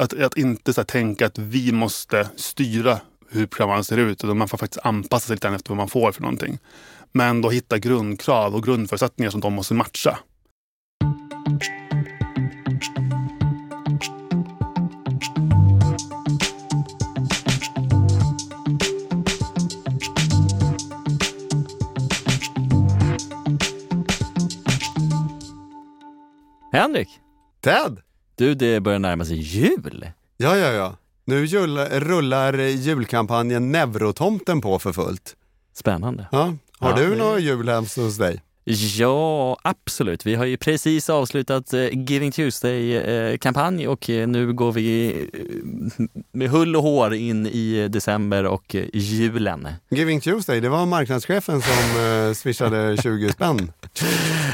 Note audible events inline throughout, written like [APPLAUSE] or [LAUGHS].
Att, att inte så här, tänka att vi måste styra hur programvaran ser ut. Utan man får faktiskt anpassa sig lite efter vad man får för någonting. Men då hitta grundkrav och grundförutsättningar som de måste matcha. Henrik, Ted! Du det börjar närma sig jul. Ja, ja, ja. Nu jul, rullar julkampanjen Neurotomten på för fullt. Spännande. Ja. Har Ja, du det- någon jul hemskt hos dig? Ja, absolut. Vi har ju precis avslutat eh, Giving Tuesday-kampanj och eh, nu går vi eh, med hull och hår in i december och julen. Giving Tuesday, det var marknadschefen som swishade [LAUGHS] 20 spänn.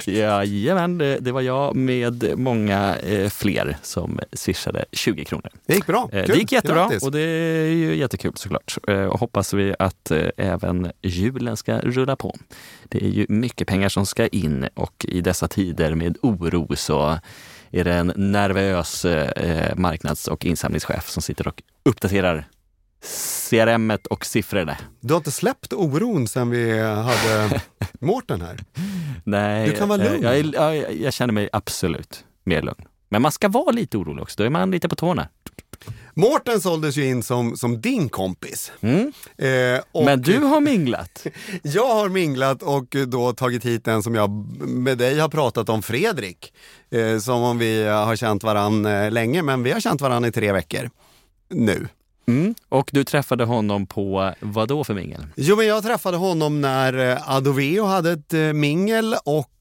Jajamän, det, det var jag med många fler som swishade 20 kronor. Det gick bra. Kul. Det gick jättebra Grattis. och det är ju jättekul såklart. Och hoppas vi att även julen ska rulla på. Det är ju mycket pengar som ska in och i dessa tider med oro så är det en nervös eh, marknads och insamlingschef som sitter och uppdaterar CRM och siffrorna. Du har inte släppt oron sen vi hade [LAUGHS] Mårten här? Nej, Du kan vara eh, lugn. Jag, är- jag, jag känner mig absolut mer lugn. Men man ska vara lite orolig också, då är man lite på tårna. Mårten såldes ju in som, som din kompis. Mm. Eh, och Men du har minglat. [LAUGHS] Jag har minglat och då tagit hit en som jag med dig har pratat om, Fredrik. Eh, som om vi har känt varann eh, länge, men vi har känt varann i tre veckor nu. Mm. Och du träffade honom på vad då för mingel? Jo, men jag träffade honom när eh, Adoveo hade ett eh, mingel och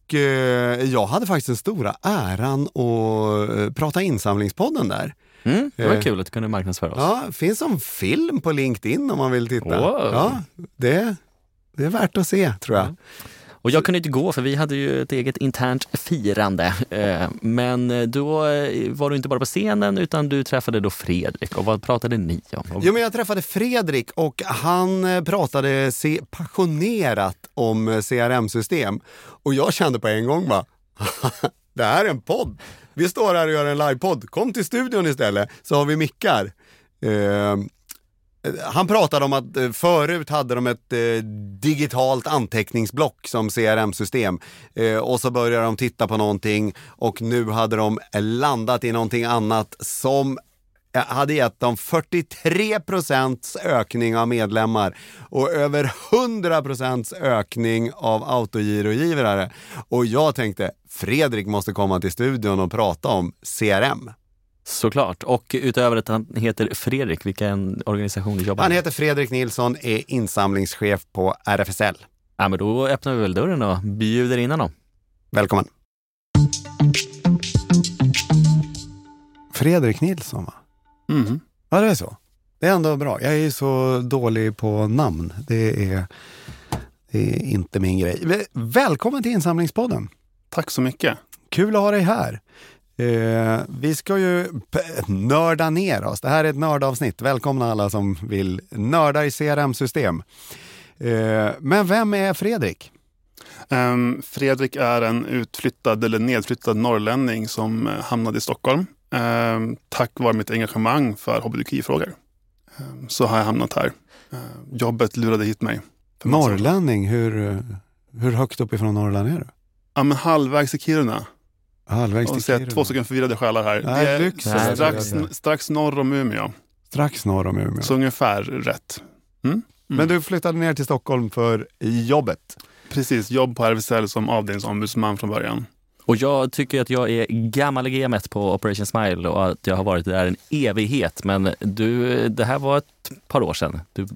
jag hade faktiskt den stora äran att prata insamlingspodden där. Mm. Det var Eh. kul att du kunde marknadsföra oss. Ja, finns som film på LinkedIn om man vill titta. Wow. Ja, det, det är värt att se tror jag. Och jag kunde inte gå för vi hade ju ett eget internt firande. Eh, Men då eh, var du inte bara på scenen utan du träffade då Fredrik. Och vad pratade ni om? Jo, men jag träffade Fredrik och han pratade passionerat om CRM-system. Och jag kände på en gång bara, [LAUGHS] det här är en podd. Vi står här och gör en livepodd. Kom till studion istället så har vi mickar. Ehm, eh, han pratade om att eh, förut hade de ett eh, digitalt anteckningsblock som CRM-system eh, och så började de titta på någonting och nu hade de landat i någonting annat som hade gett dem 43 procents ökning av medlemmar och över 100 procents ökning av autogirogivare. Och jag tänkte, Fredrik måste komma till studion och prata om CRM. Såklart. Och utöver att han heter Fredrik, vilken organisation jobbar Han med? heter Fredrik Nilsson, är insamlingschef på RFSL. Ja, men då öppnar vi väl dörren och bjuder in honom. Välkommen! Fredrik Nilsson va? Mhm. Ja, det är så. Det är ändå bra. Jag är ju så dålig på namn. Det är, det är inte min grej. Väl- Välkommen till Insamlingspodden. Tack så mycket. Kul att ha dig här. Eh, vi ska ju nörda ner oss. Det här är ett nördavsnitt. Välkomna alla som vill nörda i CRM-system. Eh, men vem är Fredrik? Ehm, Fredrik är en utflyttad eller nedflyttad norrlänning som eh, hamnade i Stockholm. Ehm, tack vare mitt engagemang för hbtqi-frågor. Ehm, så har jag hamnat här. Ehm, jobbet lurade hit mig. Norrlänning, hur, hur högt uppifrån Norrland är du? Ja, men halvvägs i Kiruna. Halvvägs till Kiruna. två stycken förvirrade själar här. Nej, det är Lycksele, Nej, strax, strax norr om Umeå. Strax norr om Umeå. Så ungefär rätt. Mm? Men du flyttade ner till Stockholm för jobbet. Precis, jobb på RFSL som avdelningsombudsman från början. Och jag tycker att jag är gammal i gamet på Operation Smile och att jag har varit där en evighet. Men du, det här var ett par år sedan. Du,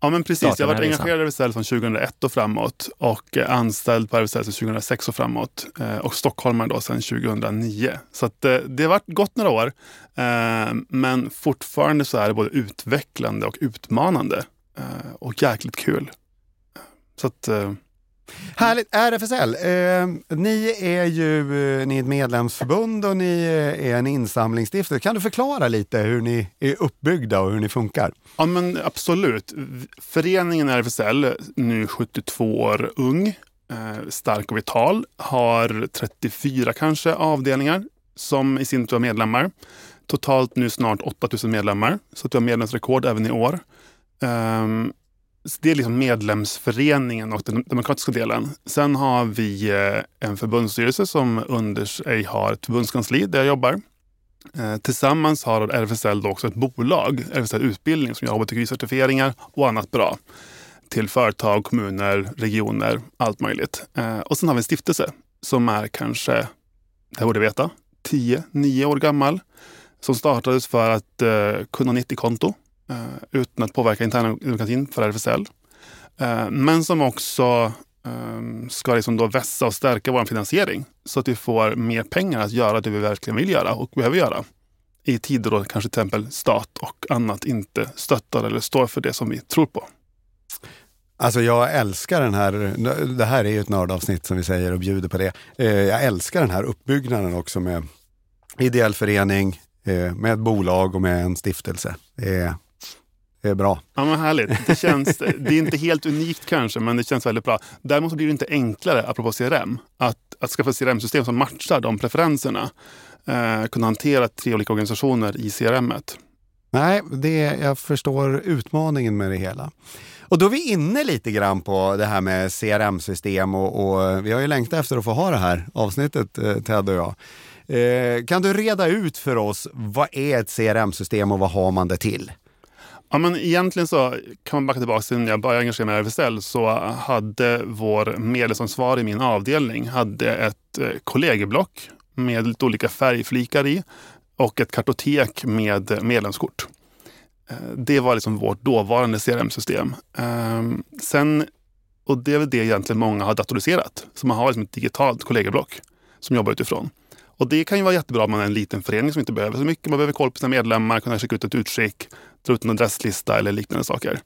Ja men precis, jag har varit engagerad i RFSL från 2001 och framåt och eh, anställd på RFSL sedan 2006 och framåt eh, och stockholmare då sedan 2009. Så att, eh, det har varit gått några år men fortfarande så är det både utvecklande och utmanande och jäkligt kul. Så att, Härligt! RFSL, eh, ni är ju eh, ni är ett medlemsförbund och ni eh, är en insamlingsstiftelse. Kan du förklara lite hur ni är uppbyggda och hur ni funkar? Ja men absolut. Föreningen RFSL, nu 72 år ung, eh, stark och vital, har 34 kanske avdelningar som i sin tur har medlemmar. Totalt nu snart 8000 medlemmar, så att vi har medlemsrekord även i år. Um, det är liksom medlemsföreningen och den demokratiska delen. Sen har vi eh, en förbundsstyrelse som under sig har ett förbundskansli där jag jobbar. Eh, tillsammans har RFSL då också ett bolag, RFSL Utbildning, som gör hbtqi-certifieringar och annat bra till företag, kommuner, regioner, allt möjligt. Eh, och sen har vi en stiftelse som är kanske, det borde veta, 10-9 år gammal. Som startades för att kunna 90-konto Eh, utan att påverka interna demokratin för RFSL. Eh, men som också ehm, ska liksom då vässa och stärka vår finansiering så att vi får mer pengar att göra det vi verkligen vill göra och behöver göra. I tider då kanske till exempel stat och annat inte stöttar eller står för det som vi tror på. Alltså jag älskar den här, det här är ju ett nördavsnitt som vi säger och bjuder på det. Eh, jag älskar den här uppbyggnaden också med ideell förening, med ett bolag och med en stiftelse. Det är bra. Ja, men härligt. Det, känns, det är inte helt unikt kanske, men det känns väldigt bra. Däremot blir det inte enklare, apropå CRM, att, att skaffa CRM-system som matchar de preferenserna. Eh, kunna hantera tre olika organisationer i CRM. -et. Nej, det, jag förstår utmaningen med det hela. Och då är vi inne lite grann på det här med CRM-system och, och, vi har ju längtat efter att få ha det här avsnittet, eh, Ted och jag. Eh, kan du reda ut för oss, vad är ett CRM-system och vad har man det till? Ja, men egentligen så kan man backa tillbaka till när jag började engagera mig i RFSL så hade vår medlemsansvarig i min avdelning hade ett eh, kollegieblock med lite olika färgflikar i och ett kartotek med medlemskort. Eh, det var liksom vårt dåvarande CRM-system. Ehm, sen, och det är väl det egentligen många har datoriserat. Så man har liksom ett digitalt kollegieblock som jobbar utifrån. Och det kan ju vara jättebra om man är en liten förening som inte behöver så mycket. Man behöver koll på sina medlemmar, kunna skicka ut ett utskick, dra ut en adresslista eller liknande saker.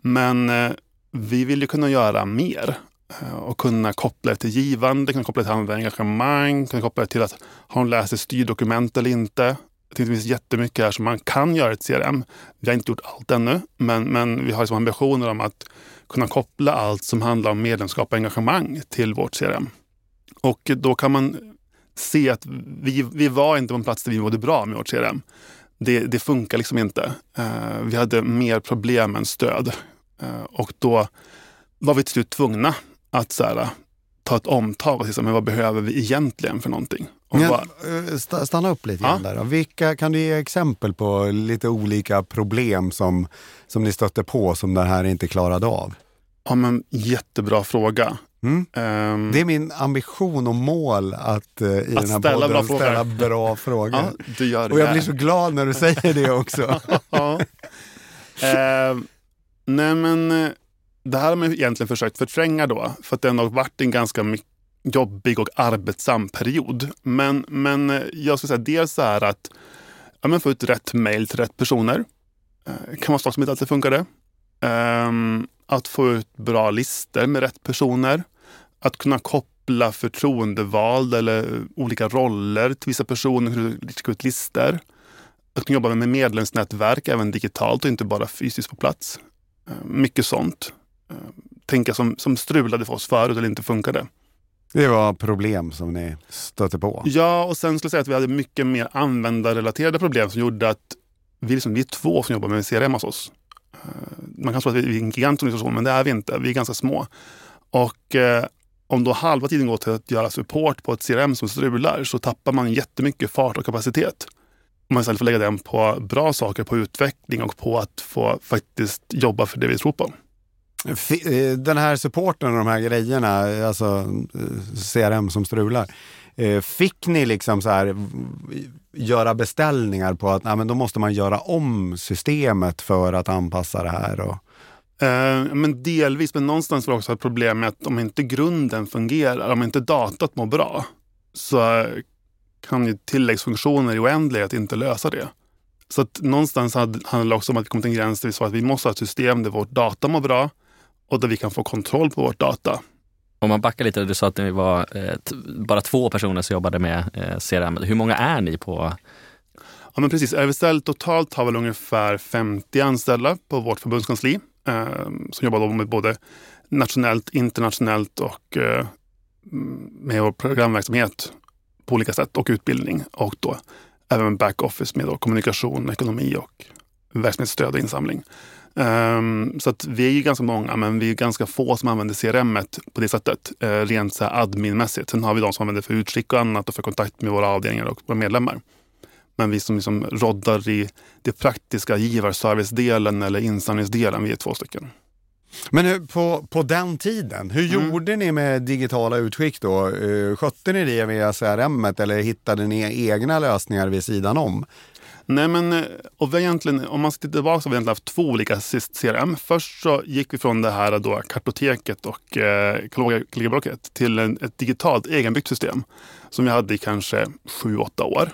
Men eh, vi vill ju kunna göra mer eh, och kunna koppla det till givande, kunna koppla det till engagemang, kunna koppla det till att har de läst ett styrdokument eller inte. det finns jättemycket här som man kan göra i ett CRM. Vi har inte gjort allt ännu, men, men vi har liksom ambitioner om att kunna koppla allt som handlar om medlemskap och engagemang till vårt CRM. Och då kan man se att vi, vi var inte på en plats där vi mådde bra med vårt CRM. Det, det funkar liksom inte. Uh, vi hade mer problem än stöd. Uh, och då var vi till slut tvungna att så här, ta ett omtag och se men vad behöver vi egentligen för någonting. Bara, eh, stanna upp lite grann ja? där. Vilka, kan du ge exempel på lite olika problem som, som ni stötte på som det här inte klarade av? Ja, men jättebra fråga. Mm. Um, det är min ambition och mål att uh, i att den här ställa podden bra ställa bra [LAUGHS] frågor. Ja, du gör det och jag blir så glad när du [LAUGHS] säger det också. uh, nej men eh, det här har man egentligen försökt förtränga då, för att det har varit en ganska jobbig och arbetsam period. Men, men eh, jag skulle säga dels så här att ja, men få ut rätt mejl till rätt personer. Uh, kan vara saker som inte alltid funkade. Um, att få ut bra listor med rätt personer att kunna koppla förtroendevalda eller olika roller till vissa personer, skicka ut listor. Att kunna jobba med medlemsnätverk även digitalt och inte bara fysiskt på plats. Eh, mycket sånt. Eh, tänka som, som strulade för oss förut eller inte funkade. Det var problem som ni stötte på? Ja, och sen skulle jag säga att vi hade mycket mer användarrelaterade problem som gjorde att vi, liksom, vi är två som jobbar med CRM hos oss. Eh, man kan tro att vi är en gigantorganisation, men det är vi inte. Vi är ganska små. Och om då halva tiden går till att göra support på ett CRM som strular så tappar man jättemycket fart och kapacitet. Om man istället får lägga den på bra saker, på utveckling och på att få faktiskt jobba för det vi tror på. Eh, den här supporten och de här grejerna, alltså eh, CRM som strular. Eh, fick ni liksom så här göra beställningar på att nej, men då måste man göra om systemet för att anpassa det här? Och... Eh, men delvis, men någonstans var det också ett problem med att om inte grunden fungerar, om inte datat mår bra, så kan ju tilläggsfunktioner i oändlighet inte lösa det. Så att någonstans handlar det också om att vi kom till en gräns där vi sa att vi måste ha ett system där vårt data mår bra och där vi kan få kontroll på vårt data. Om man backar lite, du sa att ni var eh, bara två personer som jobbade med eh, CRM. Hur många är ni på Ja, men precis. RFSL totalt har väl ungefär 50 anställda på vårt förbundskansli Ehm, som jobbar med både nationellt, internationellt och eh, mm, med vår programverksamhet på olika sätt och utbildning. Och då även backoffice med då kommunikation, ekonomi och verksamhetsstöd och insamling. Um, så att vi är ju ganska många, men vi är ganska få som använder CRM på det sättet, uh, rent så adminmässigt. Sen har vi de som använder för utskick och annat och för kontakt med våra avdelningar och våra medlemmar. Men vi som liksom roddar i det praktiska givarservice-delen eller insamlingsdelen, vi är två stycken. Men hur, på, på den tiden, hur mm. gjorde ni med digitala utskick då? Uh, skötte ni det via CRM eller hittade ni egna lösningar vid sidan om? Nej, men eh, och vi egentligen, om man tittar tillbaka så har vi egentligen haft två olika CRM. Först så gick vi från det här då, kartoteket och eh, katalogblocket till en, ett digitalt egenbyggt system som vi hade i kanske sju, åtta år.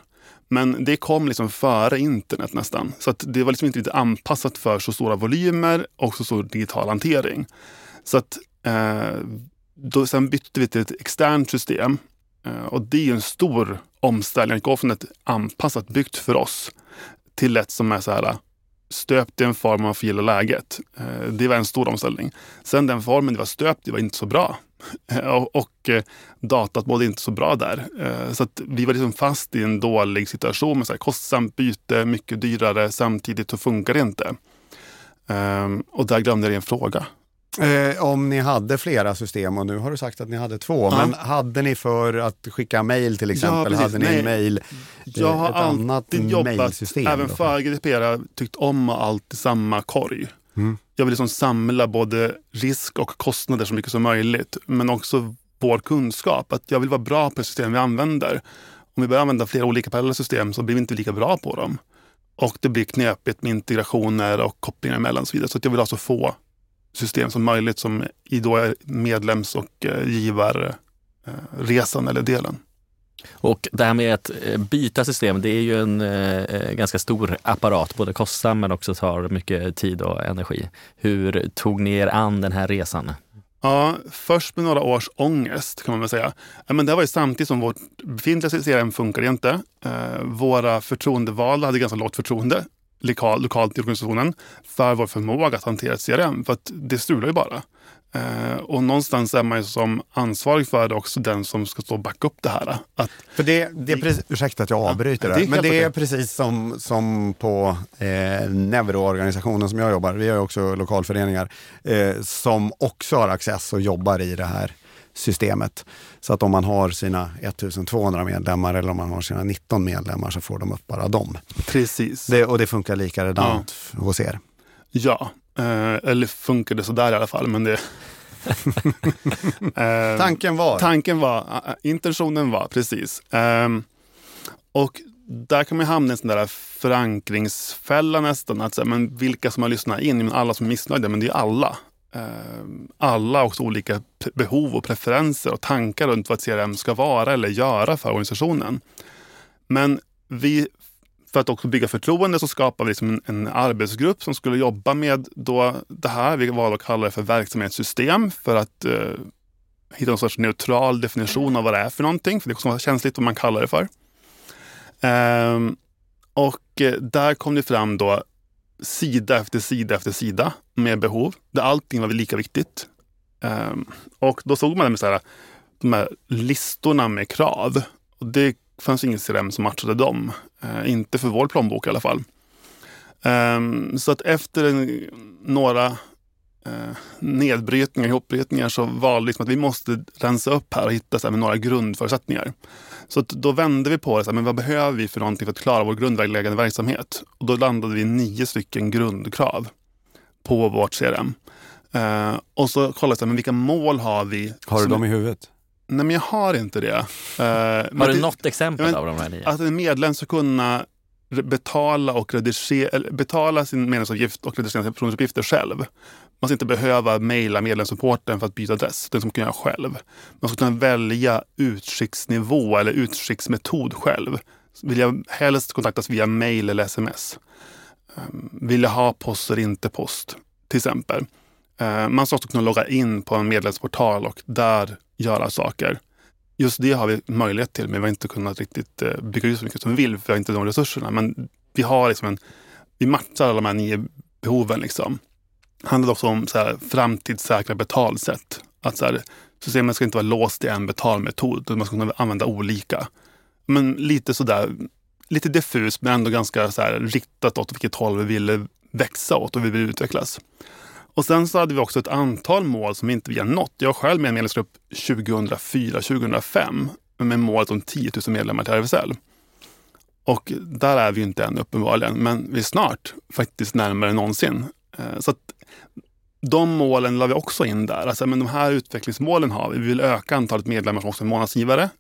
Men det kom liksom före internet nästan. Så att det var liksom inte riktigt anpassat för så stora volymer och så stor digital hantering. Så att eh, då, sen bytte vi till ett externt system. Eh, och det är en stor omställning att gå från ett anpassat byggt för oss till ett som är så här stöpt i en form man får gilla läget. Eh, det var en stor omställning. Sen den formen det var stöpt i var inte så bra. [LAUGHS] Och eh, datat mådde inte så bra där. Eh, så att vi var liksom fast i en dålig situation med så här kostsamt byte, mycket dyrare, samtidigt så funkar det inte. Ehm, och där glömde jag en fråga. Eh, om ni hade flera system och nu har du sagt att ni hade två, ja. men hade ni för att skicka mejl till exempel, ja, hade ni Nej. mail, jag har ett annat jobbat, även då? för GDPR, tyckt om allt i samma korg. Mm. Jag vill liksom samla både risk och kostnader så mycket som möjligt, men också vår kunskap. Att jag vill vara bra på system vi använder. Om vi börjar använda flera olika parallella system så blir vi inte lika bra på dem. Och det blir knepigt med integrationer och kopplingar emellan och så vidare. Så jag vill alltså få system som möjligt som i då är medlems och eh, givarresan eller delen. Och det här med att eh, byta system, det är ju en eh, ganska stor apparat, både kostsam men också tar mycket tid och energi. Hur tog ni er an den här resan? Ja, först med några års ångest kan man väl säga. Men det var ju samtidigt som vårt befintliga CRM funkar inte. Eh, våra förtroendevalda hade ganska lågt förtroende lokal, lokalt i organisationen för vår förmåga att hantera ett CRM. För att det strular ju bara. Eh, och någonstans är man ju som ansvarig för det också den som ska stå och backa upp det här. Att, för det, det är precis, ursäkta att jag avbryter ja, det, men det är precis som, som på eh, Neuroorganisationen som jag jobbar, vi har ju också lokalföreningar, eh, som också har access och jobbar i det här systemet. Så att om man har sina 1200 medlemmar eller om man har sina 19 medlemmar så får de upp bara dem. Precis. Det, och det funkar likadant ja. hos er? Ja, eh, eller funkar det sådär i alla fall. Men det, [LAUGHS] eh, tanken var? Tanken var, eh, intentionen var, precis. Eh, och där kan man hamna i en sån där förankringsfälla nästan. Att säga, men vilka som har lyssnat in, men alla som är missnöjda, men det är alla. Ehm, alla också olika behov och preferenser och tankar runt vad CRM ska vara eller göra för organisationen. Men vi, för att också bygga förtroende så skapade vi liksom en, en, arbetsgrupp som skulle jobba med då det här. Vi valde att kalla det för verksamhetssystem för att eh, hitta någon sorts neutral definition av vad det är för någonting. För det är också känsligt vad man kallar det för. Um, och eh, där kom det fram då sida efter sida efter sida med behov. Där allting var lika viktigt. Um, och då såg man med så här, de här listorna med krav. Och det fanns ingen CRM som matchade dem. Uh, inte för vår plånbok i alla fall. Um, så att efter en, några uh, nedbrytningar, ihopbrytningar så valde vi liksom att vi måste rensa upp här och hitta så här, med några grundförutsättningar. Så då vände vi på det. Så här, men vad behöver vi för någonting för att klara vår grundläggande verksamhet? Och då landade vi nio stycken grundkrav på vårt CRM. Uh, och så kollade jag, men vilka mål har vi? Har du dem i huvudet? Nej, men jag har inte det. Uh, har du det, något exempel men, av de här nio? Att en medlem ska kunna betala, och redigera, betala sin medlemsavgift och redigera sina personuppgifter själv. Man ska inte behöva mejla medlemssupporten för att byta adress. Det ska man kunna göra själv. Man ska kunna välja utskicksnivå eller utskicksmetod själv. Vill jag helst kontaktas via mejl eller sms? Ehm, vill jag ha post eller inte post? Till exempel. Ehm, man ska också kunna logga in på en medlemsportal och där göra saker. Just det har vi möjlighet till, men vi har inte kunnat riktigt eh, bygga ut så mycket som vi vill, för vi har inte de resurserna. Men vi har liksom en, vi matchar alla de här nio behoven. Liksom handlar också om så här, framtidssäkra betalsätt. Att så här, systemet ska inte vara låst i en betalmetod, utan man ska kunna använda olika. Men lite sådär lite diffus men ändå ganska så här, riktat åt vilket håll vi ville växa åt och vi ville utvecklas. Och sen så hade vi också ett antal mål som inte vi har nått. Jag själv med en medlemsgrupp 2004-2005 med målet om 10 000 medlemmar till RFSL. Och där är vi inte än uppenbarligen, men vi är snart faktiskt närmare än någonsin. Eh, så att de målen la vi också in där. Alltså, men de här utvecklingsmålen har vi. Vi vill öka antalet medlemmar som också är månadsgivare.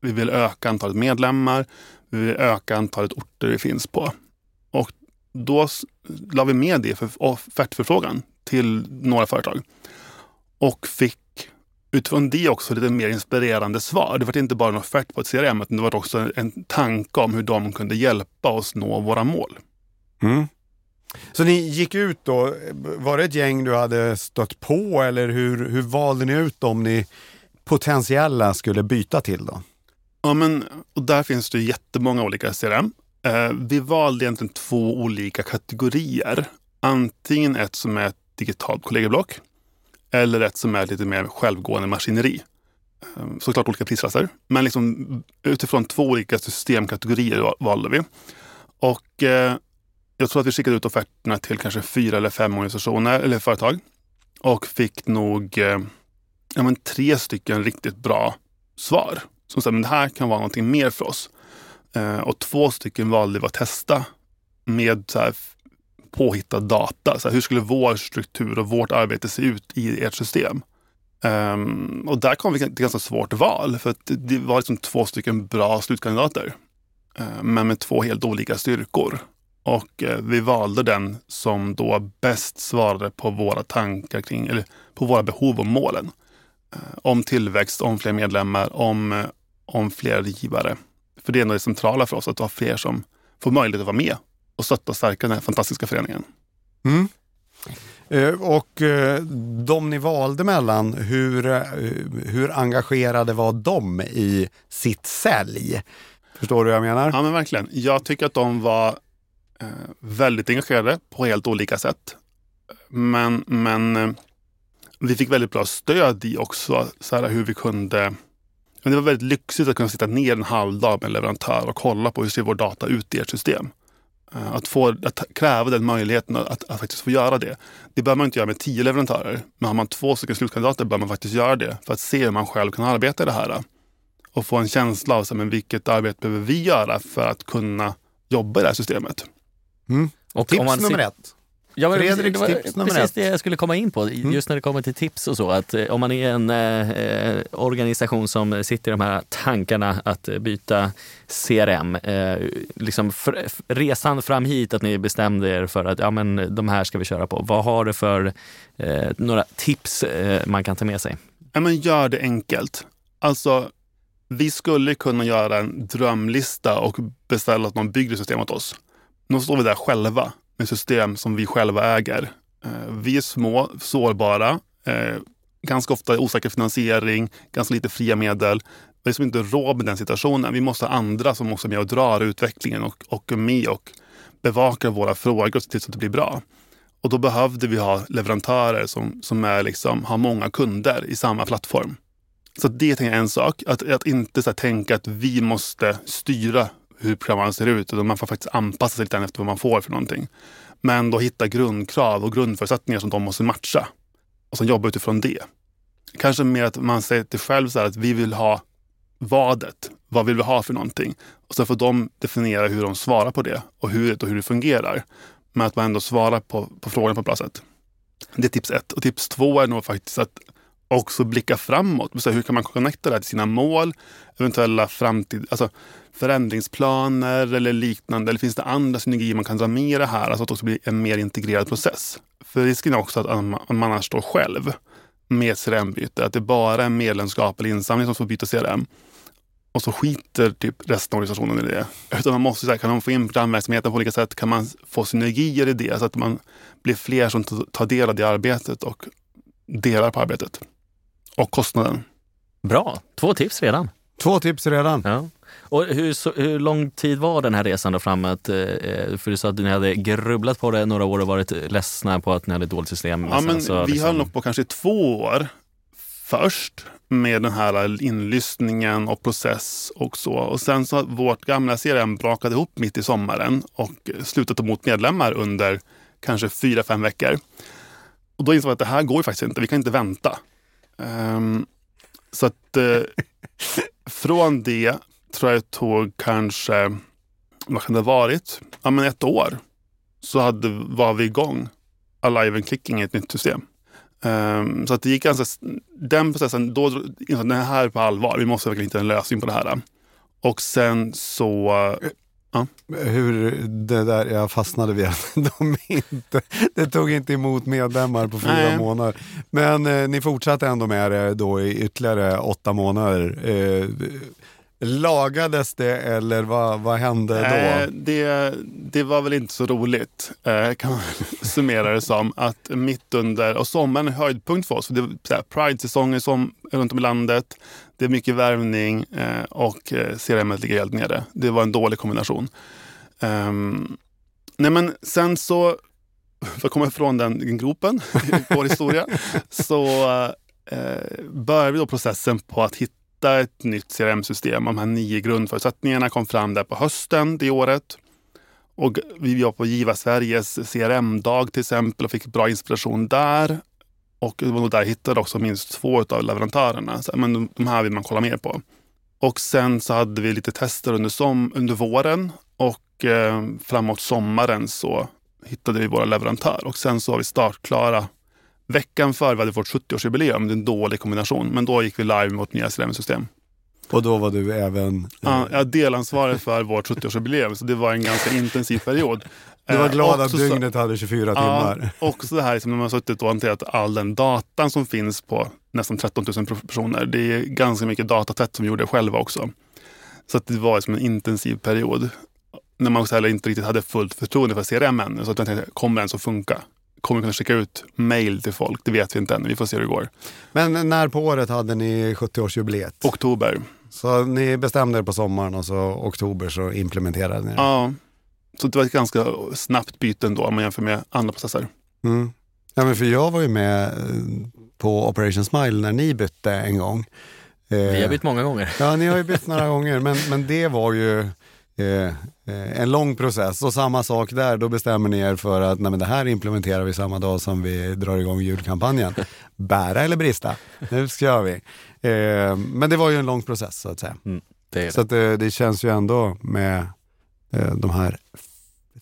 Vi vill öka antalet medlemmar. Vi vill öka antalet orter vi finns på. Och då la vi med det för offertförfrågan till några företag. Och fick utifrån det också lite mer inspirerande svar. Det var inte bara en offert på ett CRM, utan det var också en tanke om hur de kunde hjälpa oss nå våra mål. Mm. Så ni gick ut då, var det ett gäng du hade stött på eller hur, hur valde ni ut dem ni potentiella skulle byta till då? Ja, men och där finns det jättemånga olika CRM. Eh, vi valde egentligen två olika kategorier. Antingen ett som är ett digitalt kollegieblock eller ett som är lite mer självgående maskineri. Eh, såklart olika prisklasser, men liksom utifrån två olika systemkategorier valde vi. Och eh, jag tror att vi skickade ut offerterna till kanske fyra eller fem organisationer eller företag och fick nog eh, ja, men tre stycken riktigt bra svar. Som sa, men det här kan vara någonting mer för oss. Eh, och två stycken valde vi att testa med så här, påhittad data. Så här, hur skulle vår struktur och vårt arbete se ut i ert system? Um, och där kom vi till ett ganska svårt val för att det var liksom två stycken bra slutkandidater. Uh, men med två helt olika styrkor. Och uh, vi valde den som då bäst svarade på våra tankar kring, eller på våra behov och målen. Uh, om tillväxt, om fler medlemmar, om, om fler givare. För det är nog det centrala för oss, att ha fler som får möjlighet att vara med och stötta och stärka den här fantastiska föreningen. Mm. Eh, och eh, de ni valde mellan, hur, eh, hur engagerade var de i sitt sälj? Förstår du vad jag menar? Ja, men verkligen. Jag tycker att de var Eh, väldigt engagerade på helt olika sätt. Men, men eh, vi fick väldigt bra stöd i också så här, hur vi kunde det var väldigt lyxigt att kunna sitta ner en halv dag med en leverantör och kolla på hur ser vår data ut i ert system. Eh, att, få, att kräva den möjligheten att, att, faktiskt få göra det. Det behöver man inte göra med tio leverantörer. Men har man två stycken slutkandidater bör man faktiskt göra det för att se hur man själv kan arbeta i det här. Och få en känsla av så, men vilket arbete behöver vi göra för att kunna jobba i det här systemet. Mm. Och Tips nummer ett. Ja, Fredriks det var tips nummer precis ett. det jag skulle komma in på, mm. just när det kommer till tips och så. Att eh, om man är en eh, organisation som sitter i de här tankarna att byta CRM, eh, liksom resan fram hit, att ni bestämde er för att ja, men de här ska vi köra på. Vad har du för eh, några tips eh, man kan ta med sig? Ja, men gör det enkelt. Alltså, vi skulle kunna göra en drömlista och beställa att man bygger system åt oss. Nu står vi där själva med system som vi själva äger. Eh, vi är små, sårbara, eh, ganska ofta osäker finansiering, ganska lite fria medel. Vi har liksom inte råd med den situationen. Vi måste ha andra som också är med och drar utvecklingen och, och är med och bevakar våra frågor och ser till så att det blir bra. Och då behövde vi ha leverantörer som, som är liksom, har många kunder i samma plattform. Så det är en sak. Att, att inte så tänka att vi måste styra hur programvaran ser ut. Man får faktiskt anpassa sig lite efter vad man får för någonting. Men då hitta grundkrav och grundförutsättningar som de måste matcha. Och sen jobba utifrån det. Kanske mer att man säger till själv så att vi vill ha vadet. Vad vill vi ha för någonting? Och sen får de definiera hur de svarar på det och hur, och hur det fungerar. Men att man ändå svarar på, på frågan på ett bra sätt. Det är tips ett. Och tips två är nog faktiskt att också blicka framåt. Så hur kan man connecta det här till sina mål, eventuella framtid, alltså förändringsplaner eller liknande? Eller finns det andra synergier man kan dra med i det här? Alltså att det också blir en mer integrerad process. För risken är också att man annars står själv med CRM-byte. Att det bara är medlemskap eller insamling som får byta CRM. Och så skiter typ resten av organisationen i det. Utan man måste säga, kan man få in programverksamheten på olika sätt? Kan man få synergier i det? Så att man blir fler som tar del av det arbetet och delar på arbetet och kostnaden. Bra, två tips redan. Två tips redan. Ja. Och hur, så, hur lång tid var den här resan då framåt? Eh, för du sa att ni hade grubblat på det några år och varit ledsna på att ni hade ett dåligt system. Ja, men så, vi liksom... höll nog på kanske två år först. med den här inlyssningen och process och så. Och sen så vårt gamla CRM brakat ihop mitt i sommaren och slutat ta emot medlemmar under kanske fyra, fem veckor. Och då insåg jag att det här går ju faktiskt inte. Vi kan inte vänta. Um, så att uh, [LAUGHS] från det tror jag det tog kanske, vad kan det ha varit? Ja, men ett år. Så hade, var vi igång. Alive and Clicking i ett nytt system. Um, så att det gick ganska, den processen, då insåg jag att det här är på allvar. Vi måste verkligen hitta en lösning på det här. Och sen så... Ja. Hur det där, jag fastnade vid att [LAUGHS] de inte, det tog inte emot medlemmar på fyra Nej. månader. Men eh, ni fortsatte ändå med det då i ytterligare åtta månader. Eh, Lagades det eller vad, vad hände då? Eh, det, det var väl inte så roligt, eh, kan man [LAUGHS] summera det som. Att mitt under, och sommaren är höjdpunkt för oss. För det är Pride-säsonger som, runt om i landet. Det är mycket värvning eh, och eh, CRM ligger helt nere. Det var en dålig kombination. Um, nej men sen så, för att komma ifrån den gropen i [LAUGHS] vår historia, så eh, började vi då processen på att hitta hitta ett nytt CRM-system. De här nio grundförutsättningarna kom fram där på hösten det året. Och vi var på Giva Sveriges CRM-dag till exempel och fick bra inspiration där. Och det var nog där jag hittade också minst två av leverantörerna. Så, men de här vill man kolla mer på. Och sen så hade vi lite tester under, som, under våren och eh, framåt sommaren så hittade vi våra leverantör och sen så var vi startklara Veckan före vi hade vårt 70-årsjubileum, det är en dålig kombination, men då gick vi live vårt nya CRM-system. Och då var du även... Ja, jag delansvarig för vårt 70-årsjubileum, så det var en ganska intensiv period. Du var glad eh, att dygnet hade 24 timmar. Ja, också det här liksom, när man har suttit och hanterat all den datan som finns på nästan 13 000 personer. Det är ganska mycket datatätt som vi gjorde själva också. Så det var liksom en intensiv period. När man också heller inte riktigt hade fullt förtroende för CRM än. Så att jag tänkte, kommer den att funka? Kommer kunna skicka ut mail till folk. Det vet vi inte än. Vi får se hur det går. Men när på året hade ni 70-årsjubileet? Oktober. Så ni bestämde er på sommaren och så oktober så implementerade ni det? Ja. Så det var ett ganska snabbt byte ändå om man jämför med andra processer. Mm. Ja, men för jag var ju med eh, på Operation Smile när ni bytte en gång. Vi har bytt många gånger. Ja, ni har ju bytt [LAUGHS] några gånger, men, men det var ju Eh, eh, en lång process. Och samma sak där, då bestämmer ni er för att nej, men det här implementerar vi samma dag som vi drar igång julkampanjen. [LAUGHS] Bära eller brista, nu kör vi. Eh, men det var ju en lång process så att säga. Mm, det så att, eh, det känns ju ändå med de här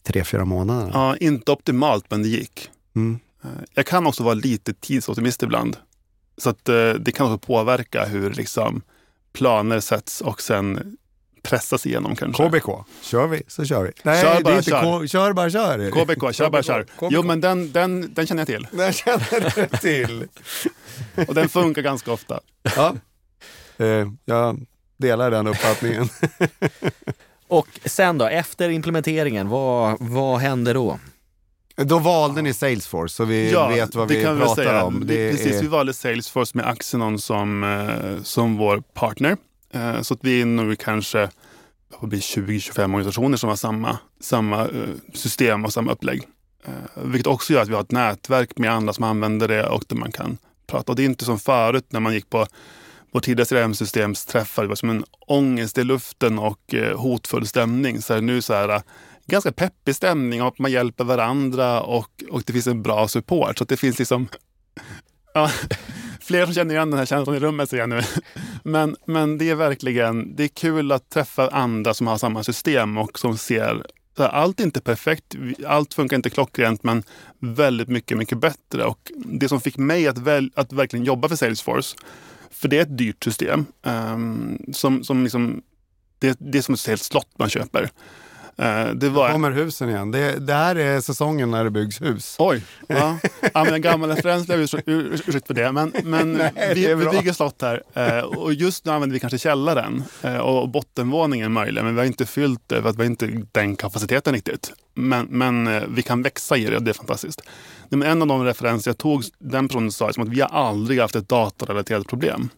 tre, fyra månaderna. Ja, inte optimalt men det gick. Mm. Jag kan också vara lite tidsoptimist ibland. Så att det kan också påverka hur liksom planer sätts och sen pressas igenom kanske. KBK, kör vi så kör vi. Nej, kör bara kör. K kör bara kör. KBK, kör bara kör. KBK. Jo men den, den, den känner jag till. [LAUGHS] Den känner du till. Och den funkar ganska ofta. Ja, eh, jag delar den uppfattningen. [LAUGHS] Och sen då, efter implementeringen, vad, vad hände då? Då valde ni Salesforce, så vi ja, vet vad vi pratar om. Det Precis, är... vi valde Salesforce med Axenon som, eh, som vår partner. Eh, så att vi är nu kanske 20-25 organisationer som har samma, samma eh, system och samma upplägg. Eh, vilket också gör att vi har ett nätverk med andra som använder det och där man kan prata. Och det är inte som förut när man gick på vårt tidigare CRM-systemsträffar. Det var som en ångest i luften och hotfull stämning. Så nu så här, ganska peppig stämning och man hjälper varandra och, och det finns en bra support. Så det finns liksom Ja, [LAUGHS] fler som känner igen den här känslan i rummet ser jag nu. [LAUGHS] Men, men det är verkligen det är kul att träffa andra som har samma system och som ser allt är inte perfekt, allt funkar inte klockrent men väldigt mycket, mycket bättre. Och det som fick mig att, väl, att verkligen jobba för Salesforce, för det är ett dyrt system. Um, som, som liksom, det, det är som ett helt slott man köper. Eh, det var... kommer husen igen. Det, det, här är säsongen när det byggs hus. Oj, ja. [LAUGHS] ja men en gammal referens blev ursäkt för det. Men, men [LAUGHS] Nej, vi, vi, bygger slott här eh, och just nu använder vi kanske källaren eh, och bottenvåningen möjligen. Men vi har inte fyllt det för att vi har inte den kapaciteten riktigt. Men, men vi kan växa i det och det är fantastiskt. Men en av de referenser jag tog, den personen sa att vi har aldrig haft ett datorrelaterat problem.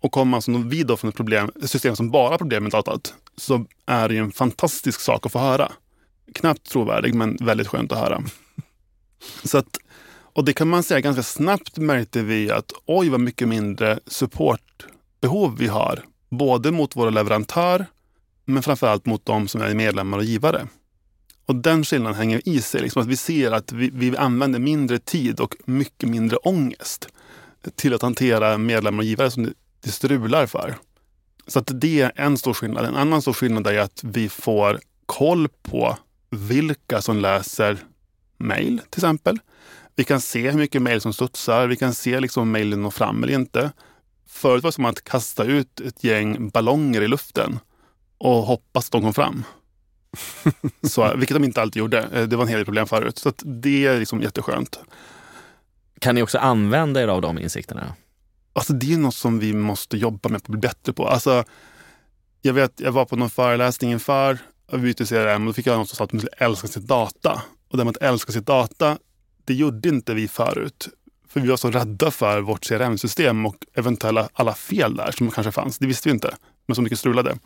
Och kommer som vi då från ett, problem, ett system som bara har problem med datat så är det ju en fantastisk sak att få höra. Knappt trovärdig men väldigt skönt att höra. så att, Och det kan man säga ganska snabbt märkte vi att oj vad mycket mindre supportbehov vi har. Både mot våra leverantör men framförallt mot de som är medlemmar och givare. Och den skillnaden hänger i sig. Liksom att vi ser att vi, vi använder mindre tid och mycket mindre ångest till att hantera medlemmar och givare som det strular för. Så att det är en stor skillnad. En annan stor skillnad är att vi får koll på vilka som läser mejl till exempel. Vi kan se hur mycket mejl som studsar. Vi kan se liksom om mejlen når fram eller inte. Förut var det som att kasta ut ett gäng ballonger i luften och hoppas att de kom fram. [LAUGHS] Så, vilket de inte alltid gjorde. Eh, det var en hel del problem förut. Så det är liksom jätteskönt. Kan ni också använda er av de insikterna? Alltså det är något som vi måste jobba med att bli bättre på. Alltså, jag vet, jag var på någon föreläsning inför och CRM och då fick jag någon som sa att man skulle älska sitt data. Och det med att älska sitt data, det gjorde inte vi förut. För vi var så rädda för vårt CRM-system och eventuella alla fel där som kanske fanns. Det visste vi inte, men så mycket strulade.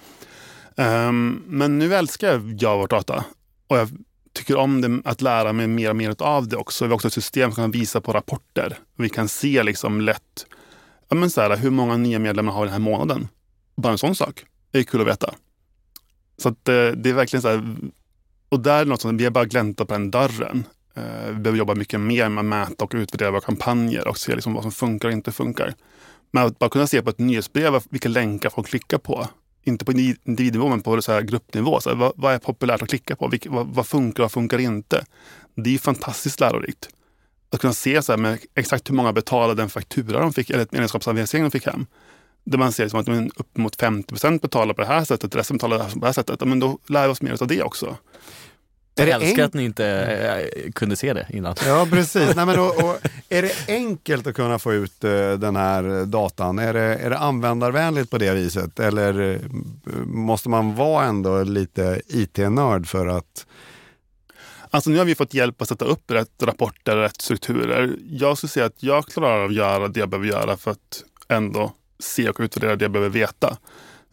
Um, men nu älskar jag vårt data och jag tycker om det, att lära mig mer och mer av det också. Vi har också ett system som kan visa på rapporter. Vi kan se liksom lätt ja, men så här, hur många nya medlemmar har vi den här månaden. Bara en sån sak. Det är kul att veta. Så att, eh, det är verkligen så här, och där är något som vi har bara gläntat på den dörren. Eh, vi behöver jobba mycket mer med att mäta och utvärdera våra kampanjer och se liksom vad som funkar och inte funkar. Men att bara kunna se på ett nyhetsbrev vilka länkar folk klickar på inte på individnivå men på så här gruppnivå. Så här, vad, vad, är populärt att klicka på? Vilka, vad, vad, funkar och vad funkar inte? Det är fantastiskt lärorikt. Att kunna se så här, med exakt hur många betalade den faktura de fick, eller ett medlemskapsanvisning de fick hem. Där man ser liksom att uppemot 50 procent betalar på det här sättet, resten betalar på det här sättet. Men då lär vi oss mer av det också. Jag älskar att ni inte äh, kunde se det innan. Ja, precis. [LAUGHS] Nej, men då, och, är det enkelt att kunna få ut uh, den här datan? Är det, är det användarvänligt på det viset? Eller uh, måste man vara ändå lite IT-nörd för att Alltså nu har vi fått hjälp att sätta upp rätt rapporter, rätt strukturer. Jag skulle säga att jag klarar av att göra det jag behöver göra för att ändå se och utvärdera det jag behöver veta.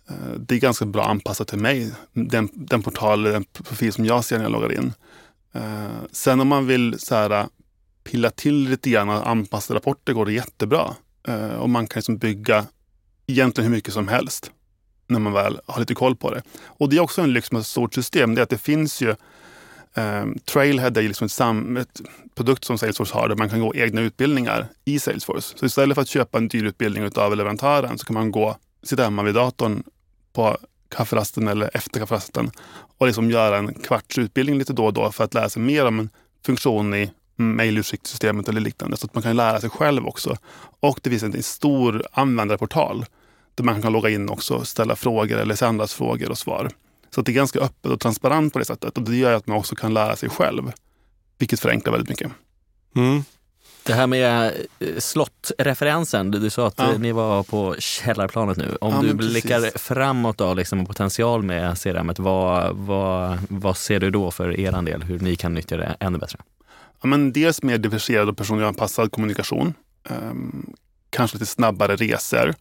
Eh, det är ganska bra anpassat till mig, den, den portal, den profil som jag ser när jag loggar in. Eh, sen om man vill så här, eh, pilla till lite grann och anpassa rapporter går det jättebra. Och man kan liksom bygga egentligen hur mycket som helst när man väl har lite koll på det. Och det är också en lyx med ett stort system. Det är att det finns ju Um, Trailhead är liksom ett, sam, ett produkt som Salesforce har där man kan gå egna utbildningar i Salesforce. Så istället för att köpa en dyr utbildning av leverantören så kan man gå, sitta hemma vid datorn på kafferasten eller efter kafferasten och liksom göra en kvarts utbildning lite då och då för att lära sig mer om en funktion i mejlutskickssystemet eller liknande. Så att man kan lära sig själv också. Och det finns en stor användarportal där man kan logga in också och ställa frågor eller sändas frågor och svar. Så det är ganska öppet och transparent på det sättet. Och det gör att man också kan lära sig själv. Vilket förenklar väldigt mycket. Mm. Det här med eh, slottreferensen, du sa att ja. ni var på källarplanet nu. Om ja, du blickar precis. framåt då, liksom potential med CRM, vad, vad, vad ser du då för er del, hur ni kan nyttja det ännu bättre? Ja, men dels mer diversifierad och personligt anpassad kommunikation. Um, kanske lite snabbare resor.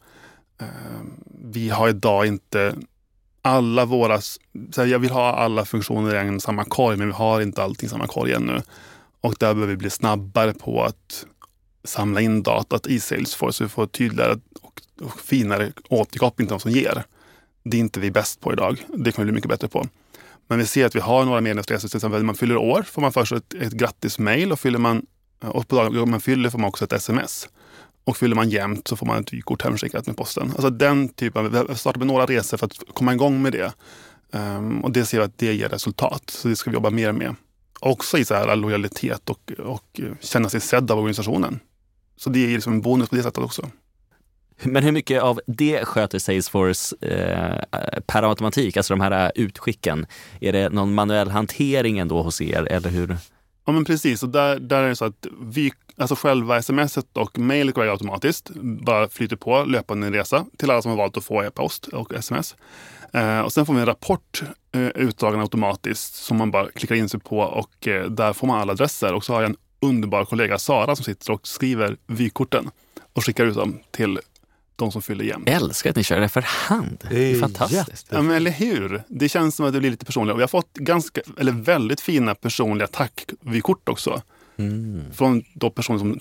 Um, vi har idag inte alla våra... Så jag vill ha alla funktioner i en samma korg, men vi har inte allting i samma korg ännu. Och där behöver vi bli snabbare på att samla in datat i Salesforce så vi får tydligare och, och finare återkoppling till de som ger. Det är inte vi bäst på idag. Det kan vi bli mycket bättre på. Men vi ser att vi har några medlemsresor. Till exempel när man fyller år får man först ett, ett grattismail och fyller man och på dagen man fyller får man också ett sms. Och fyller man jämnt så får man ett vykort hemskickat med posten. Alltså den typen, vi har startat med några resor för att komma igång med det. Um, och det ser vi att det ger resultat. Så det ska vi jobba mer med också i så här lojalitet och, och känna sig sedd av organisationen. Så det är liksom en bonus på det sättet också. Men hur mycket av det sköter Salesforce eh, per automatik, alltså de här utskicken? Är det någon manuell hantering ändå hos er eller hur? Ja men precis, och där, där är det så att vi, alltså själva sms och mejlet går automatiskt, bara flyter på löpande en resa till alla som har valt att få e-post och sms. Eh, och sen får vi en rapport eh, utdragen automatiskt som man bara klickar in sig på och eh, där får man alla adresser. Och så har jag en underbar kollega, Sara, som sitter och skriver vykorten och skickar ut dem till de som fyller jämnt. Älskar att ni kör det för hand. Det är fantastiskt. Ja, men eller hur? Det känns som att det blir lite personligt. Och vi har fått ganska, eller väldigt fina personliga tackvykort också. Mm. Från då personer som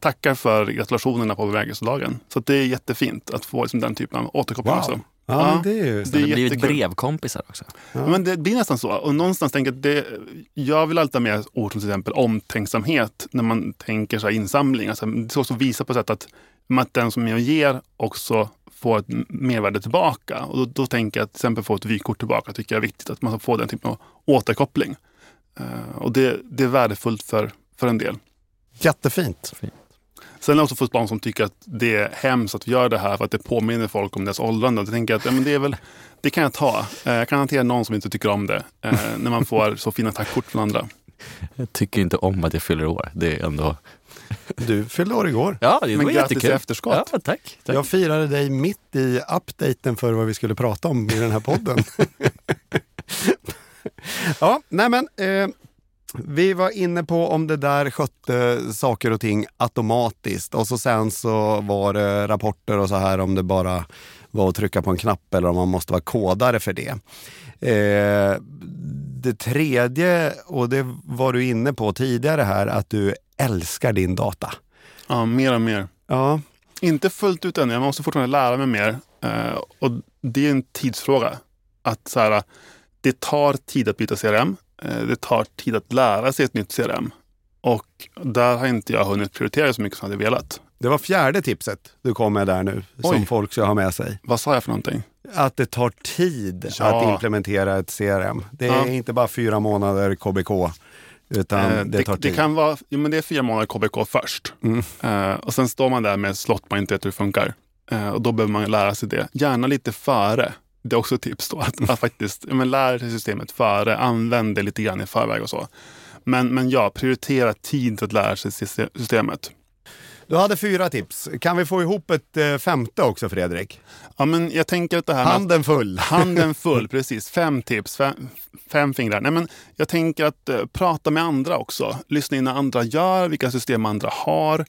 tackar för gratulationerna på bemärkelsedagen. Så att det är jättefint att få liksom den typen av återkoppling Wow. också. Ja, Ja. det är ju... Det Det jättekul. brevkompisar också. Ja. Men det blir nästan så. Och någonstans tänker jag att det, jag vill alltid ha med ord som till exempel omtänksamhet när man tänker så här insamling. Alltså, det ska också visa på sätt att, att den som jag ger också får ett mervärde tillbaka. Och då, då tänker jag att till exempel få ett vykort tillbaka tycker jag är viktigt. Att man får den typen av återkoppling. Eh, och det, det är värdefullt för, för en del. Jättefint. Sen är det också för barn som tycker att det är hemskt att vi gör det här för att det påminner folk om deras åldrande. Jag tänker att ja, men det, är väl, det kan jag ta. Eh, Jag kan hantera någon som inte tycker om det. eh, När man får så fina tackkort från andra. [LAUGHS] Jag tycker inte om att jag fyller år. Det är ändå... Du fyllde år igår. Ja, det Men var grattis jättekul. i efterskott. Ja, tack. tack. Jag firade dig mitt i updaten för vad vi skulle prata om i den här podden. [LAUGHS] ja, nej men. Eh, vi var inne på om det där skötte saker och ting automatiskt och så sen så var det rapporter och så här om det bara var att trycka på en knapp eller om man måste vara kodare för det. Eh, det tredje, och det var du inne på tidigare här, att du älskar din data. Ja, mer och mer. Ja, Inte fullt ut ännu, jag måste fortfarande lära mig mer. Eh, och det är en tidsfråga. Att så här, det tar tid att byta CRM. Eh, det tar tid att lära sig ett nytt CRM. Och där har inte jag hunnit prioritera så mycket som jag hade velat. Det var fjärde tipset du kom med där nu, som Oj. folk ska ha med sig. Vad sa jag för någonting? Att det tar tid Ja. att implementera ett CRM. Det är Ja. inte bara fyra månader KBK, utan Eh, det, tid. det kan vara, jo, men det är fyra månader KBK först. Mm. Eh, och sen står man där med slott man inte vet hur det funkar. Eh, och då behöver man lära sig det. Gärna lite före. Det är också ett tips då. Att, att faktiskt men lära sig systemet före. Använd det lite grann i förväg och så. Men, men ja, prioritera tid att lära sig syste- systemet. Du hade fyra tips. Kan vi få ihop ett eh, femte också Fredrik? Ja, men jag tänker att det här att- Handen full. [LAUGHS] Handen full, precis. Fem tips, fem, fem fingrar. Nej, men jag tänker att eh, prata med andra också. Lyssna in när andra gör, vilka system andra har.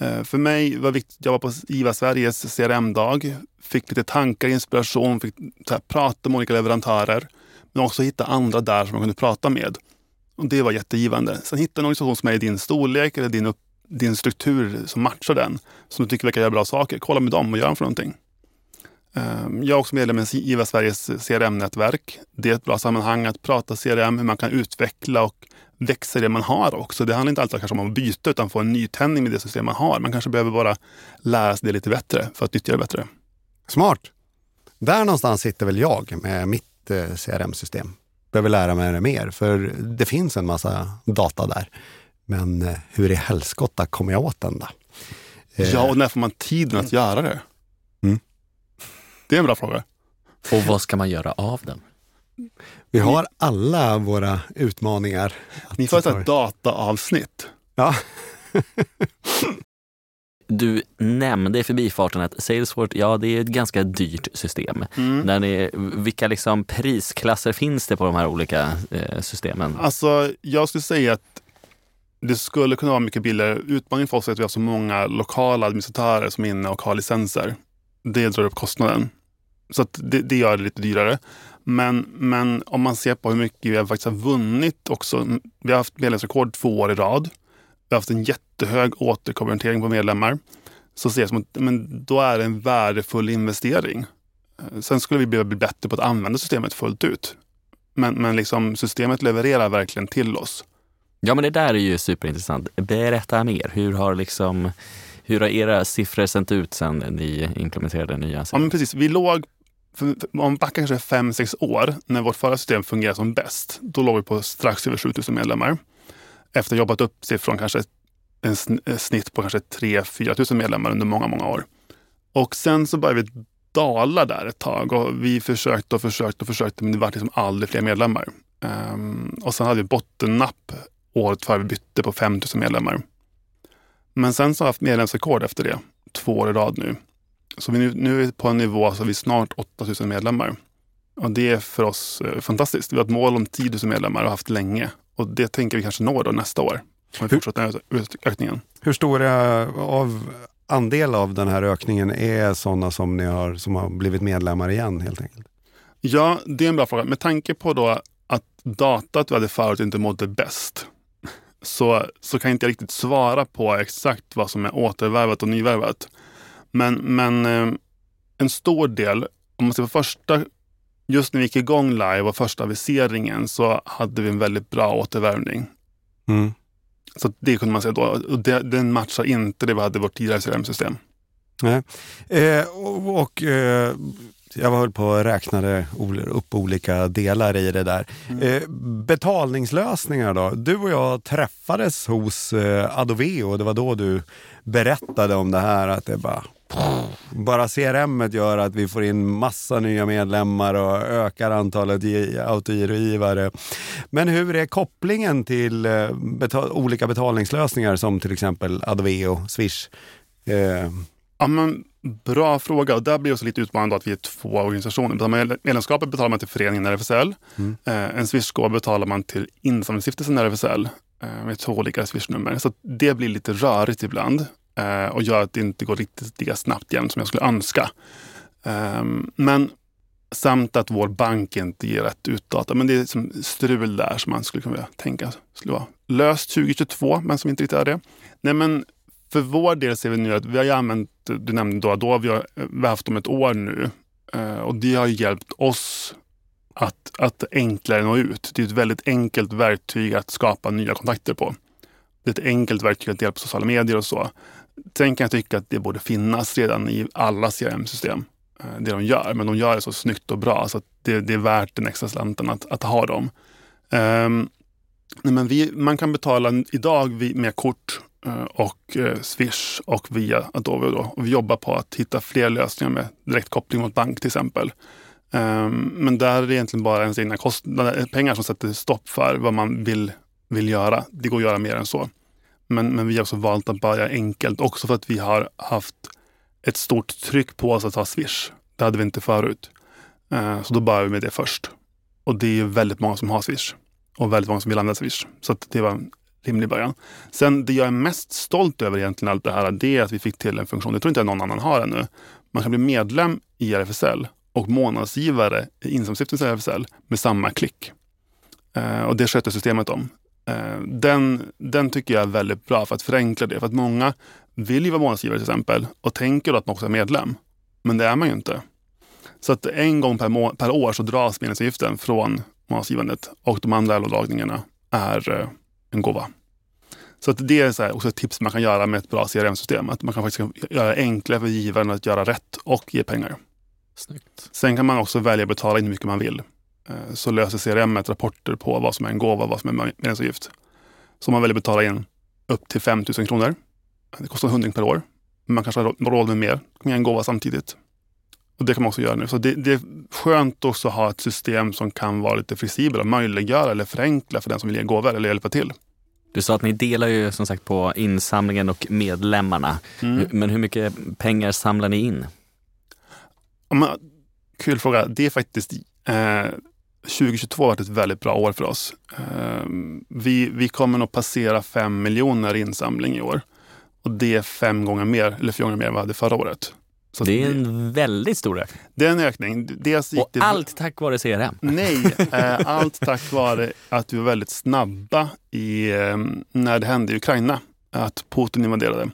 Eh, för mig var det viktigt, jag var på IVA Sveriges CRM-dag. Fick lite tankar, inspiration, fick här, prata med olika leverantörer. Men också hitta andra där som man kunde prata med. Och Det var jättegivande. Sen hitta en organisation som är i din storlek eller din, upp, din struktur som matchar den. Som du tycker verkar göra bra saker. Kolla med dem och gör för någonting. Ehm, jag är också medlem i IVA Sveriges CRM-nätverk. Det är ett bra sammanhang att prata CRM, hur man kan utveckla och växa i det man har också. Det handlar inte alltid kanske om att byta utan få en nytändning med det system man har. Man kanske behöver bara lära sig det lite bättre för att nyttja det bättre. Smart. Där någonstans sitter väl jag med mitt eh, CRM-system. Behöver lära mig det mer, för det finns en massa data där. Men eh, hur i helskotta kommer jag åt den då? Eh, Ja, och när får man tiden att göra det? Mm. Det är en bra fråga. Och vad ska man göra av den? Vi har alla våra utmaningar. att Ni får ett dataavsnitt. Ja, [LAUGHS] Du nämnde i förbifarten att Salesforce, ja det är ett ganska dyrt system. Mm. Där ni, vilka liksom prisklasser finns det på de här olika eh, systemen? Alltså, jag skulle säga att det skulle kunna vara mycket billigare. Utmaningen för oss är att vi har så många lokala administratörer som är inne och har licenser. Det drar upp kostnaden. Så att det, det gör det lite dyrare. Men, men om man ser på hur mycket vi faktiskt har vunnit också. Vi har haft medlemsrekord två år i rad. Vi har haft en jättehög återkonvertering på medlemmar. Så ser jag som att men då är det en värdefull investering. Eh, sen skulle vi behöva bli bättre på att använda systemet fullt ut. Men, men liksom systemet levererar verkligen till oss. Ja men det där är ju superintressant. Berätta mer. Hur har liksom hur har era siffror sett ut sen ni implementerade nya? Ja, men precis. Vi låg, för, för, om vi backar kanske fem sex år, när vårt förra system fungerade som bäst, då låg vi på strax över 7000 medlemmar. Efter att ha jobbat upp siffran kanske en ett snitt på kanske 3-4 tusen medlemmar under många, många år. Och sen så började vi dala där ett tag och vi försökte och försökte och försökte men det var liksom aldrig fler medlemmar. Ehm, och sen hade vi bottennapp året vi bytte på 5000 medlemmar. Men sen så har vi haft medlemsrekord efter det, två år i rad nu. Så vi nu, nu är vi på en nivå så vi är snart 8000 medlemmar. Och det är för oss eh, fantastiskt. Vi har ett mål om 10 000 medlemmar och har haft länge. Och det tänker vi kanske nå då nästa år. Om vi Hur- fortsätter ökningen. hur stora av andel av den här ökningen är sådana som, ni har, som har blivit medlemmar igen helt enkelt? Ja, det är en bra fråga. Med tanke på då att datat vi hade förut inte mådde bäst. Så, så kan inte jag riktigt svara på exakt vad som är återvärvat och nyvärvat. Men, men eh, en stor del, om man ser på första, just när vi gick igång live och första aviseringen så hade vi en väldigt bra återvärvning. Mm. Så det kunde man säga då. Och det, den matchar inte det vi hade i vårt tidigare CRM-system. Nej. Eh, och, och eh, jag höll på och räknade upp olika delar i det där. Mm. Eh, betalningslösningar då? Du och jag träffades hos eh, Adoveo och det var då du berättade om det här att det bara bara CRM gör att vi får in massa nya medlemmar och ökar antalet gi- autogirogivare. Men hur är kopplingen till eh, betal- olika betalningslösningar som till exempel Adoveo, Swish? Eh, Ja, men, bra fråga. Och där blir det också lite utmanande att vi är två organisationer. Betalar man medlemskapet betalar man till föreningen RFSL. Mm. Eh, en Swish-gåva betalar man till insamlingsstiftelsen RFSL eh, med två olika Swish-nummer. Så det blir lite rörigt ibland eh, och gör att det inte går riktigt lika snabbt jämt som jag skulle önska. Eh, men samt att vår bank inte ger rätt utdata. Men det är som strul där som man skulle kunna tänka skulle vara löst 2022, men som inte riktigt är det. Nej, men för vår del ser vi nu att vi har ju använt, du nämnde då Adobe, vi har, vi har haft dem ett år nu. Eh, och det har hjälpt oss att, att enklare nå ut. Det är ett väldigt enkelt verktyg att skapa nya kontakter på. Det är ett enkelt verktyg att hjälpa sociala medier och så. Sen kan jag tycka att det borde finnas redan i alla CRM-system, eh, det de gör. Men de gör det så snyggt och bra så att det, det är värt den extra slanten att, att ha dem. Um, men vi, man kan betala idag med kort Eh, och eh, Swish och via Adobe. Då. Och vi jobbar på att hitta fler lösningar med direktkoppling mot bank till exempel. Ehm, men där är det egentligen bara ens egna kostnader, eh, pengar som sätter stopp för vad man vill, vill göra. Det går att göra mer än så. Men, men vi har också valt att börja enkelt också för att vi har haft ett stort tryck på oss att ha Swish. Det hade vi inte förut. Så då började vi med det först. Och det är ju väldigt många som har Swish och väldigt många som vill använda Swish. Så att det var rimlig början. Sen det jag är mest stolt över egentligen allt det här, det är att vi fick till en funktion, det tror inte jag någon annan har ännu. Man kan bli medlem i RFSL och månadsgivare i Insamlingsstiftelsen RFSL med samma klick. Eh, och det sköter systemet om. Eh, den, den tycker jag är väldigt bra för att förenkla det. För att många vill ju vara månadsgivare till exempel och tänker då att man också är medlem. Men det är man ju inte. Så att en gång per, må- per år så dras medlemsavgiften från månadsgivandet och de andra LO-dragningarna är eh, en gåva. Så att det är så här också ett tips man kan göra med ett bra CRM-system. Att man kan faktiskt göra det enklare för givaren att göra rätt och ge pengar. Snyggt. Sen kan man också välja att betala in hur mycket man vill. Eh, Så löser CRM ett rapporter på vad som är en gåva och vad som är medlemsavgift. Så man väljer att betala in upp till 5 000 kronor. Det kostar en hundring per år. Men man kanske har råd med mer. Kan ge en gåva samtidigt. Och det kan man också göra nu. Så det, det är skönt också att ha ett system som kan vara lite flexibelt och möjliggöra eller förenkla för den som vill ge gåvor eller hjälpa till. Du sa att ni delar ju som sagt på insamlingen och medlemmarna. Mm. Men hur mycket pengar samlar ni in? Ja, men, kul fråga. Det är faktiskt eh, 2022 har varit ett väldigt bra år för oss. Eh, vi, vi kommer nog passera fem miljoner i insamling i år. Och det är fem gånger mer, eller fyra gånger mer än vad vi hade förra året. Så Det är en väldigt stor ökning. det är en ökning. Dels Och det, allt tack vare CRM. Nej, [LAUGHS] eh, allt tack vare att vi var väldigt snabba i, eh, när det hände i Ukraina, att Putin invaderade.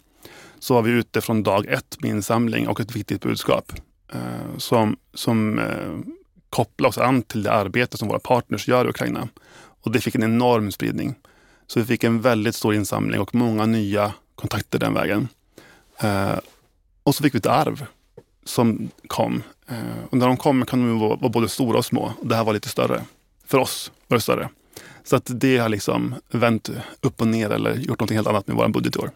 Så var vi ute från dag ett med insamling och ett viktigt budskap eh, som, som eh, kopplar oss an till det arbete som våra partners gör i Ukraina. Och det fick en enorm spridning. Så vi fick en väldigt stor insamling och många nya kontakter den vägen. Och så fick vi ett arv som kom. Eh, och när de kom kan de vara, både stora och små. Det här var lite större. För oss var det större. Så att det har liksom vänt upp och ner eller gjort något helt annat med vår budget i år.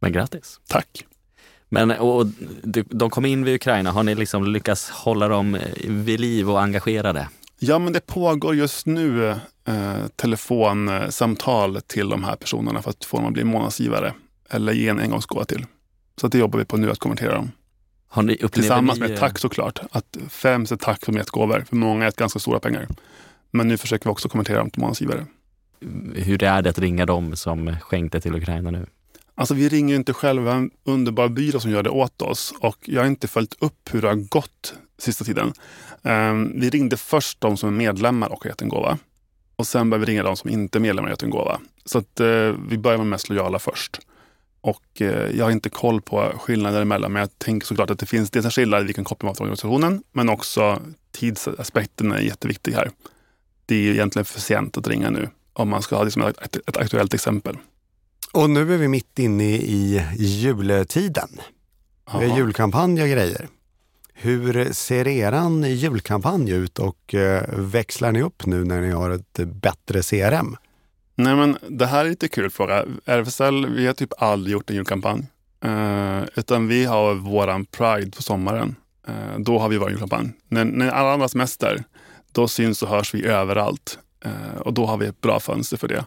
Men grattis. Tack! Men och, de, de kom in vid Ukraina, har ni liksom lyckats hålla dem eh, vid liv och engagerade? Ja, men det pågår just nu eh, telefonsamtal till de här personerna för att få dem att bli månadsgivare eller ge en engångsgåva till. Så det jobbar vi på nu att konvertera dem. Ni, Tillsammans ni, med tack såklart. Att främst ett tack för med gåvor. För många är ganska stora pengar. Men nu försöker vi också konvertera dem till månadsgivare. Hur är det att ringa dem som skänkte till Ukraina nu? Alltså vi ringer inte själva en underbar byrå som gör det åt oss och jag har inte följt upp hur det har gått sista tiden. Ehm, vi ringde först de som är medlemmar och har gett en gåva. Och sen börjar vi ringa de som inte är medlemmar i Götungåva. Så att, eh, vi börjar med mest lojala först. Och eh, jag har inte koll på skillnader emellan, men jag tänker såklart att det finns dels en skillnad i vilken koppling man har till organisationen, men också tidsaspekten är jätteviktig här. Det är egentligen för sent att ringa nu om man ska ha det som ett, ett aktuellt exempel. Och nu är vi mitt inne i jultiden. Det är Jaha. julkampanj och grejer. Hur ser eran julkampanj ut och eh, växlar ni upp nu när ni har ett bättre CRM? Nej, men det här är lite kul fråga. RFSL, vi har typ aldrig gjort en julkampanj. Eh, utan vi har våran Pride på sommaren. Eh, då har vi vår julkampanj. När, när alla andra semester, då syns och hörs vi överallt. Eh, och då har vi ett bra fönster för det.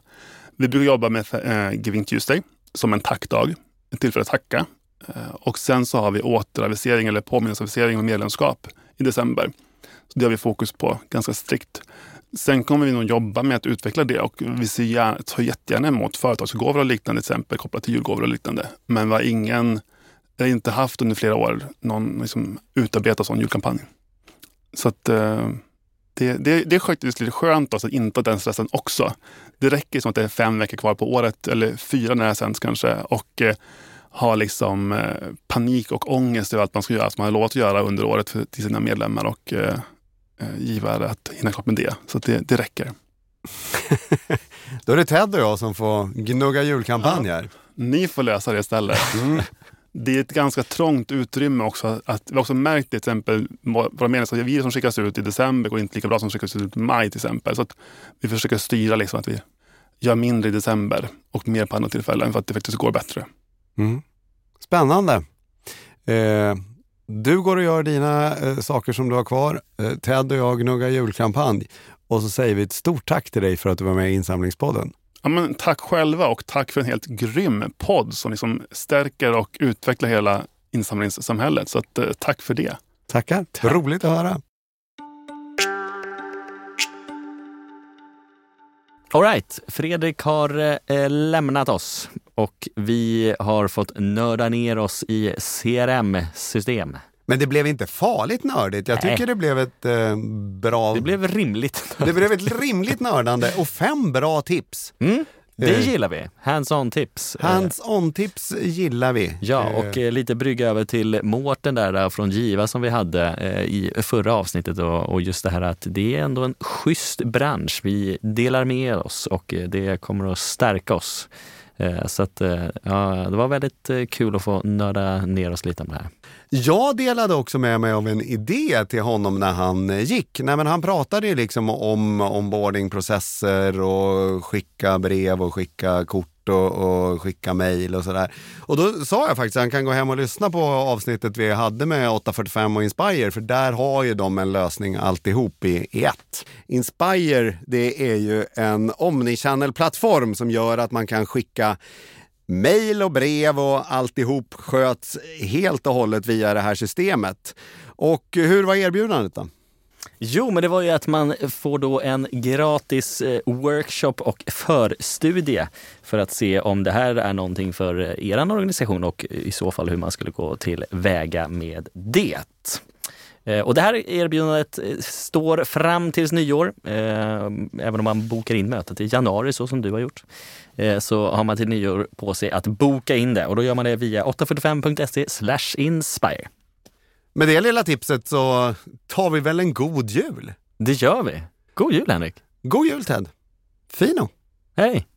Vi brukar jobba med eh, Giving Tuesday som en tackdag, ett tillfälle att tacka. Eh, och sen så har vi återavisering eller påminnelseavisering om medlemskap i december. Så det har vi fokus på ganska strikt. Sen kommer vi nog jobba med att utveckla det och vi ser gärna, tar jättegärna emot företagsgåvor och liknande, till exempel kopplat till julgåvor och liknande. Men vi har ingen, jag har inte haft under flera år någon liksom, utarbetad sån julkampanj. Så att eh, det, det, det är faktiskt lite skönt att inte ha den stressen också. Det räcker som att det är fem veckor kvar på året, eller fyra när det sänds kanske, och eh, ha liksom eh, panik och ångest över allt man ska göra som man har lovat att göra under året för, till sina medlemmar och eh, givare att hinna klart med det. Så det, det räcker. [LAUGHS] Då är det Ted och jag som får gnugga julkampanjer. Ni får lösa det istället. [LAUGHS] Mm. Det är ett ganska trångt utrymme också. Att, vi har också märkt det, till exempel våra medlemsavgifter som skickas ut i december går inte lika bra som skickas ut i maj till exempel. Så att vi försöker styra liksom att vi gör mindre i december och mer på andra tillfällen för att det faktiskt går bättre. Mm. Spännande. Eh, du går och gör dina eh, saker som du har kvar. Eh, Ted och jag gnuggar julkampanj. Och så säger vi ett stort tack till dig för att du var med i Insamlingspodden. Ja, men tack själva och tack för en helt grym podd som liksom stärker och utvecklar hela insamlingssamhället. Så att, eh, tack för det. Tackar. Roligt att höra. All right, Fredrik har eh, lämnat oss och vi har fått nörda ner oss i CRM-system. Men det blev inte farligt nördigt. Jag Nej. tycker det blev ett eh, bra... Det blev rimligt. [LAUGHS] det blev ett rimligt nördande och fem bra tips. Mm, det Eh. gillar vi. Hands-on tips. Eh, Hands-on-tips gillar vi. Ja, Eh, och lite brygga över till Mårten där, från Giva som vi hade i förra avsnittet och, just det här att det är ändå en schysst bransch. Vi delar med oss och det kommer att stärka oss. Eh, så att, eh, ja, det var väldigt eh, kul att få nörda ner oss lite om det här. Jag delade också med mig av en idé till honom när han eh, gick. Nej, men han pratade ju liksom om onboardingprocesser och skicka brev och skicka kort och, och skicka mejl och sådär. Och då sa jag faktiskt att han kan gå hem och lyssna på avsnittet vi hade med 845 och Inspire, för där har ju de en lösning alltihop i, i ett. Inspire, det är ju en omnichannel-plattform som gör att man kan skicka mejl och brev och alltihop sköts helt och hållet via det här systemet. Och hur var erbjudandet då? Jo, men det var ju att man får då en gratis eh, workshop och förstudie för att se om det här är någonting för eh, er organisation och i så fall hur man skulle gå till väga med det. Eh, och det här erbjudandet står fram tills nyår. Även om man bokar in mötet i januari så som du har gjort eh, Så har man till nyår på sig att boka in det och då gör man det via 845.se slash inspire. Med det lilla tipset så tar vi väl en god jul. Det gör vi. God jul Henrik! God jul Ted! Fino! Hej!